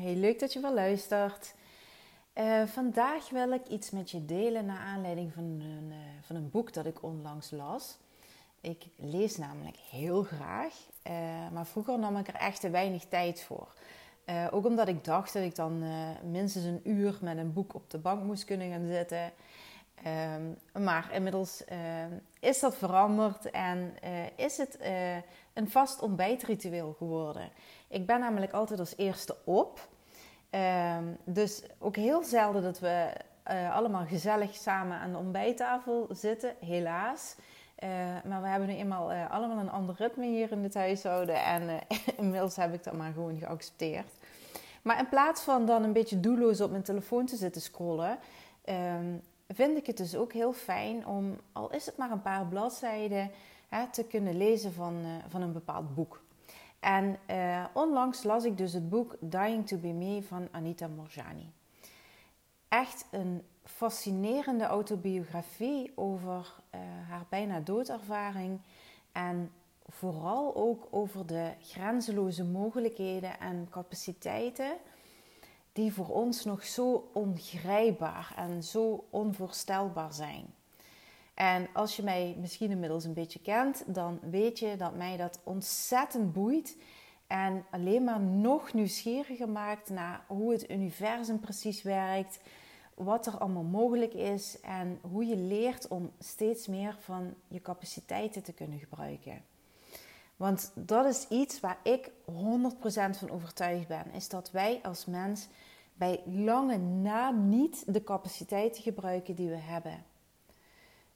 Hey, leuk dat je wel luistert. Uh, vandaag wil ik iets met je delen naar aanleiding van een, uh, van een boek dat ik onlangs las. Ik lees namelijk heel graag, uh, maar vroeger nam ik er echt te weinig tijd voor. ook omdat ik dacht dat ik dan minstens een uur met een boek op de bank moest kunnen gaan zitten. Ehm, maar inmiddels is dat veranderd en is het een vast ontbijtritueel geworden. Ik ben namelijk altijd als eerste op. Ehm, dus ook heel zelden dat we uh, allemaal gezellig samen aan de ontbijttafel zitten, helaas. Uh, maar we hebben nu eenmaal uh, allemaal een ander ritme hier in het huishouden. En inmiddels heb ik dat maar gewoon geaccepteerd. Maar in plaats van dan een beetje doelloos op mijn telefoon te zitten scrollen, um, vind ik het dus ook heel fijn om, al is het maar een paar bladzijden, hè, te kunnen lezen van, van een bepaald boek. En uh, onlangs las ik dus het boek Dying to Be Me van Anita Morjani. Echt een fascinerende autobiografie over uh, haar bijna doodervaring en vooral ook over de grenzeloze mogelijkheden en capaciteiten die voor ons nog zo ongrijpbaar en zo onvoorstelbaar zijn. En als je mij misschien inmiddels een beetje kent, dan weet je dat mij dat ontzettend boeit. En alleen maar nog nieuwsgieriger maakt naar hoe het universum precies werkt, wat er allemaal mogelijk is en hoe je leert om steeds meer van je capaciteiten te kunnen gebruiken. Want dat is iets waar ik 100% van overtuigd ben, is dat wij als mens bij lange na niet de capaciteiten gebruiken die we hebben.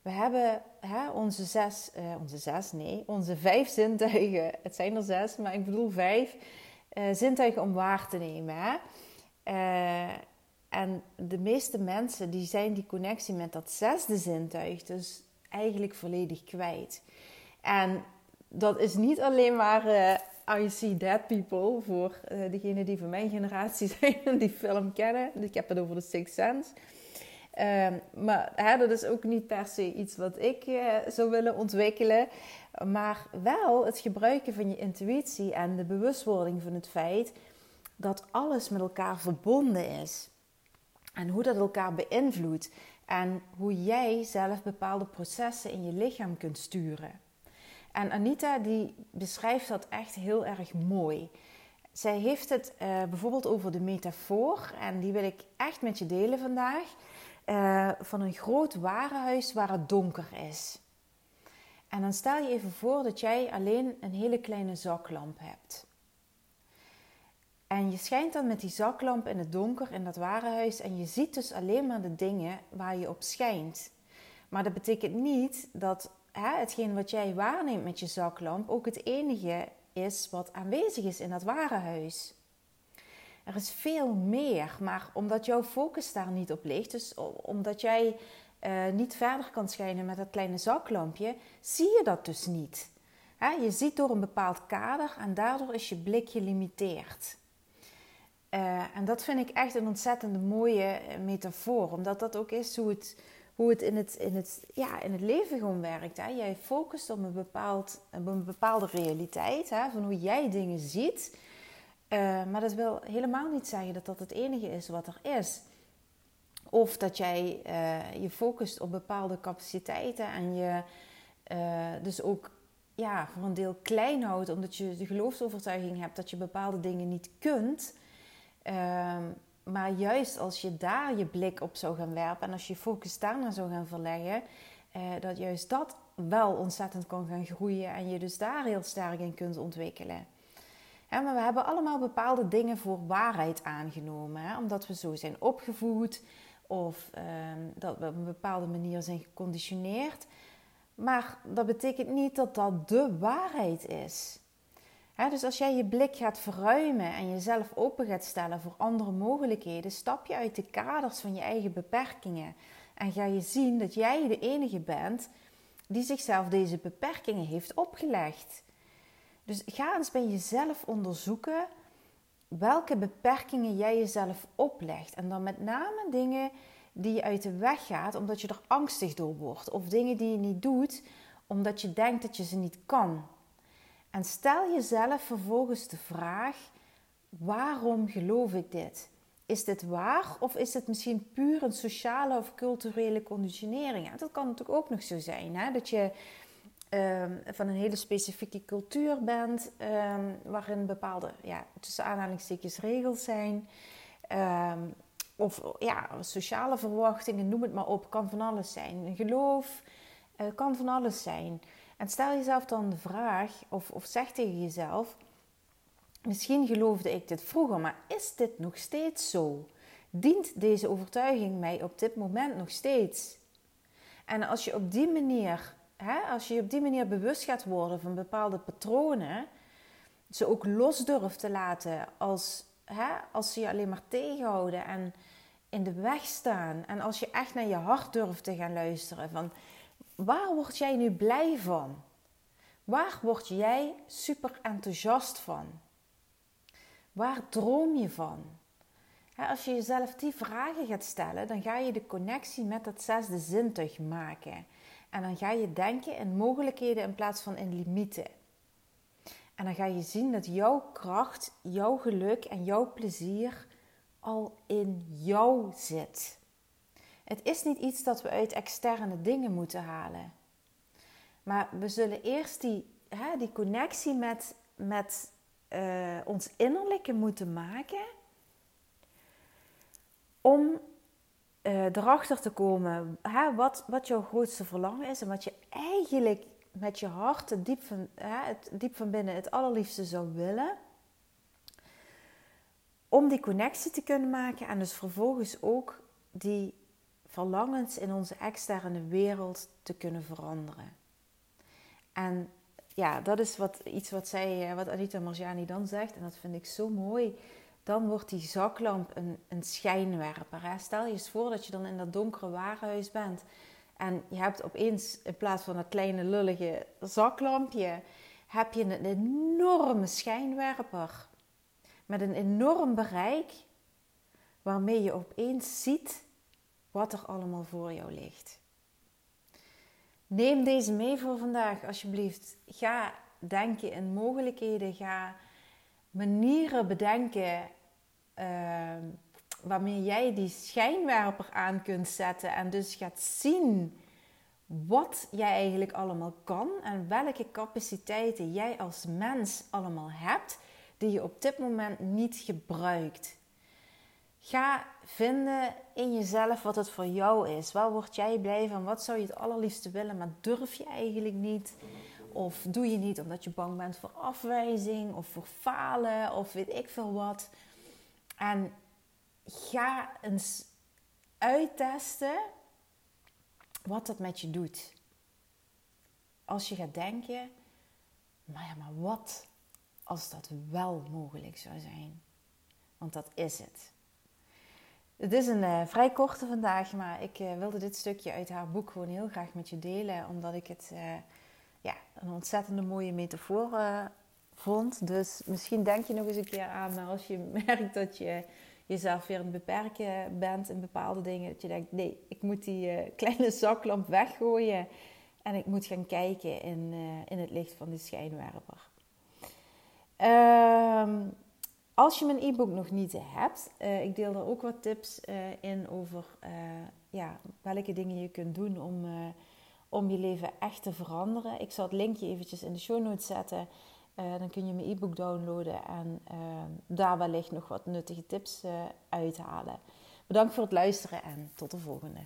We hebben hè, onze zes, uh, onze zes, nee, onze vijf zintuigen. Het zijn er zes, maar ik bedoel vijf uh, zintuigen om waar te nemen. Hè? Uh, en de meeste mensen die zijn die connectie met dat zesde zintuig dus eigenlijk volledig kwijt. En dat is niet alleen maar I See Dead People voor degenen die van mijn generatie zijn en die film kennen. Ik heb het over de Sixth Sense. Ehm, maar hè, dat is ook niet per se iets wat ik uh, zou willen ontwikkelen. Maar wel het gebruiken van je intuïtie en de bewustwording van het feit dat alles met elkaar verbonden is. En hoe dat elkaar beïnvloedt. En hoe jij zelf bepaalde processen in je lichaam kunt sturen. En Anita die beschrijft dat echt heel erg mooi. Zij heeft het uh, bijvoorbeeld over de metafoor. En die wil ik echt met je delen vandaag. Uh, van een groot warenhuis waar het donker is. En dan stel je even voor dat jij alleen een hele kleine zaklamp hebt. En je schijnt dan met die zaklamp in het donker in dat warenhuis en je ziet dus alleen maar de dingen waar je op schijnt. Maar dat betekent niet dat hè, hetgeen wat jij waarneemt met je zaklamp ook het enige is wat aanwezig is in dat warenhuis. Er is veel meer, maar omdat jouw focus daar niet op ligt, dus omdat jij uh, niet verder kan schijnen met dat kleine zaklampje, zie je dat dus niet. je ziet door een bepaald kader en daardoor is je blik gelimiteerd. Uh, en dat vind ik echt een ontzettende mooie eh, metafoor, omdat dat ook is hoe het, hoe het, in, het, in, het, ja, in het leven gewoon werkt. Hè? Jij focust op een, bepaald, op een bepaalde realiteit, hè? van hoe jij dingen ziet. Uh, maar dat wil helemaal niet zeggen dat dat het enige is wat er is. Of dat jij uh, je focust op bepaalde capaciteiten en je uh, dus ook ja, voor een deel klein houdt, omdat je de geloofsovertuiging hebt dat je bepaalde dingen niet kunt. Ehm, maar juist als je daar je blik op zou gaan werpen en als je focus daarna zou gaan verleggen, dat juist dat wel ontzettend kan gaan groeien en je dus daar heel sterk in kunt ontwikkelen maar we hebben allemaal bepaalde dingen voor waarheid aangenomen, hè? omdat we zo zijn opgevoed of ehm, dat we op een bepaalde manier zijn geconditioneerd. Maar dat betekent niet dat dat de waarheid is. dus als jij je blik gaat verruimen en jezelf open gaat stellen voor andere mogelijkheden, stap je uit de kaders van je eigen beperkingen en ga je zien dat jij de enige bent die zichzelf deze beperkingen heeft opgelegd. Dus ga eens bij jezelf onderzoeken welke beperkingen jij jezelf oplegt. En dan met name dingen die je uit de weg gaat omdat je er angstig door wordt. Of dingen die je niet doet omdat je denkt dat je ze niet kan. En stel jezelf vervolgens de vraag: waarom geloof ik dit? Is dit waar of is het misschien puur een sociale of culturele conditionering? Dat kan natuurlijk ook nog zo zijn. Hè? Dat je ehm, van een hele specifieke cultuur bent, ehm, waarin bepaalde, ja, tussen aanhalingstekens, regels zijn. Ehm, of ja, sociale verwachtingen, noem het maar op, kan van alles zijn. Een geloof uh, kan van alles zijn. En stel jezelf dan de vraag, of, of zeg tegen jezelf: Misschien geloofde ik dit vroeger, maar is dit nog steeds zo? Dient deze overtuiging mij op dit moment nog steeds? En als je op die manier, hè, als je op die manier bewust gaat worden van bepaalde patronen, ze ook los durft te laten als, hè, als ze je alleen maar tegenhouden en in de weg staan. En als je echt naar je hart durft te gaan luisteren van waar word jij nu blij van? Waar word jij super enthousiast van? Waar droom je van? als je jezelf die vragen gaat stellen, dan ga je de connectie met dat zesde zintuig maken. En dan ga je denken in mogelijkheden in plaats van in limieten. En dan ga je zien dat jouw kracht, jouw geluk en jouw plezier al in jou zit. Het is niet iets dat we uit externe dingen moeten halen. Maar we zullen eerst die, hè, die connectie met, met uh, ons innerlijke moeten maken om uh, erachter te komen hè, wat, wat jouw grootste verlangen is en wat je eigenlijk met je hart het diep van, hè, het diep van binnen het allerliefste zou willen. Om die connectie te kunnen maken en dus vervolgens ook die verlangens in onze externe wereld te kunnen veranderen. En ja, dat is wat, iets wat, zij, eh, wat Anita Marjani dan zegt. En dat vind ik zo mooi. Dan wordt die zaklamp een, een schijnwerper. Stel je eens voor dat je dan in dat donkere warenhuis bent. En je hebt opeens, in plaats van dat kleine lullige zaklampje, heb je een enorme schijnwerper. Met een enorm bereik. Waarmee je opeens ziet wat er allemaal voor jou ligt. Neem deze mee voor vandaag, alsjeblieft. Ga denken in mogelijkheden. Ga manieren bedenken uh, waarmee jij die schijnwerper aan kunt zetten. En dus gaat zien wat jij eigenlijk allemaal kan en welke capaciteiten jij als mens allemaal hebt die je op dit moment niet gebruikt. Ga vinden in jezelf wat het voor jou is. Waar word jij blij van? Wat zou je het allerliefste willen, maar durf je eigenlijk niet? Of doe je niet omdat je bang bent voor afwijzing of voor falen of weet ik veel wat. En ga eens uittesten wat dat met je doet. Als je gaat denken, maar ja, maar wat als dat wel mogelijk zou zijn? Want dat is het. Het is een uh, vrij korte vandaag, maar ik uh, wilde dit stukje uit haar boek gewoon heel graag met je delen. Omdat ik het ja, een ontzettende mooie metafoor vond. Dus misschien denk je nog eens een keer aan, maar als je merkt dat je jezelf weer het beperken bent in bepaalde dingen. Dat je denkt, nee, ik moet die kleine zaklamp weggooien. En ik moet gaan kijken in, in het licht van die schijnwerper. Ehm als je mijn e-book nog niet hebt, ik deel er ook wat tips in over ja, welke dingen je kunt doen om, om je leven echt te veranderen. Ik zal het linkje eventjes in de show notes zetten. dan kun je mijn e-book downloaden en daar wellicht nog wat nuttige tips uithalen. Bedankt voor het luisteren en tot de volgende.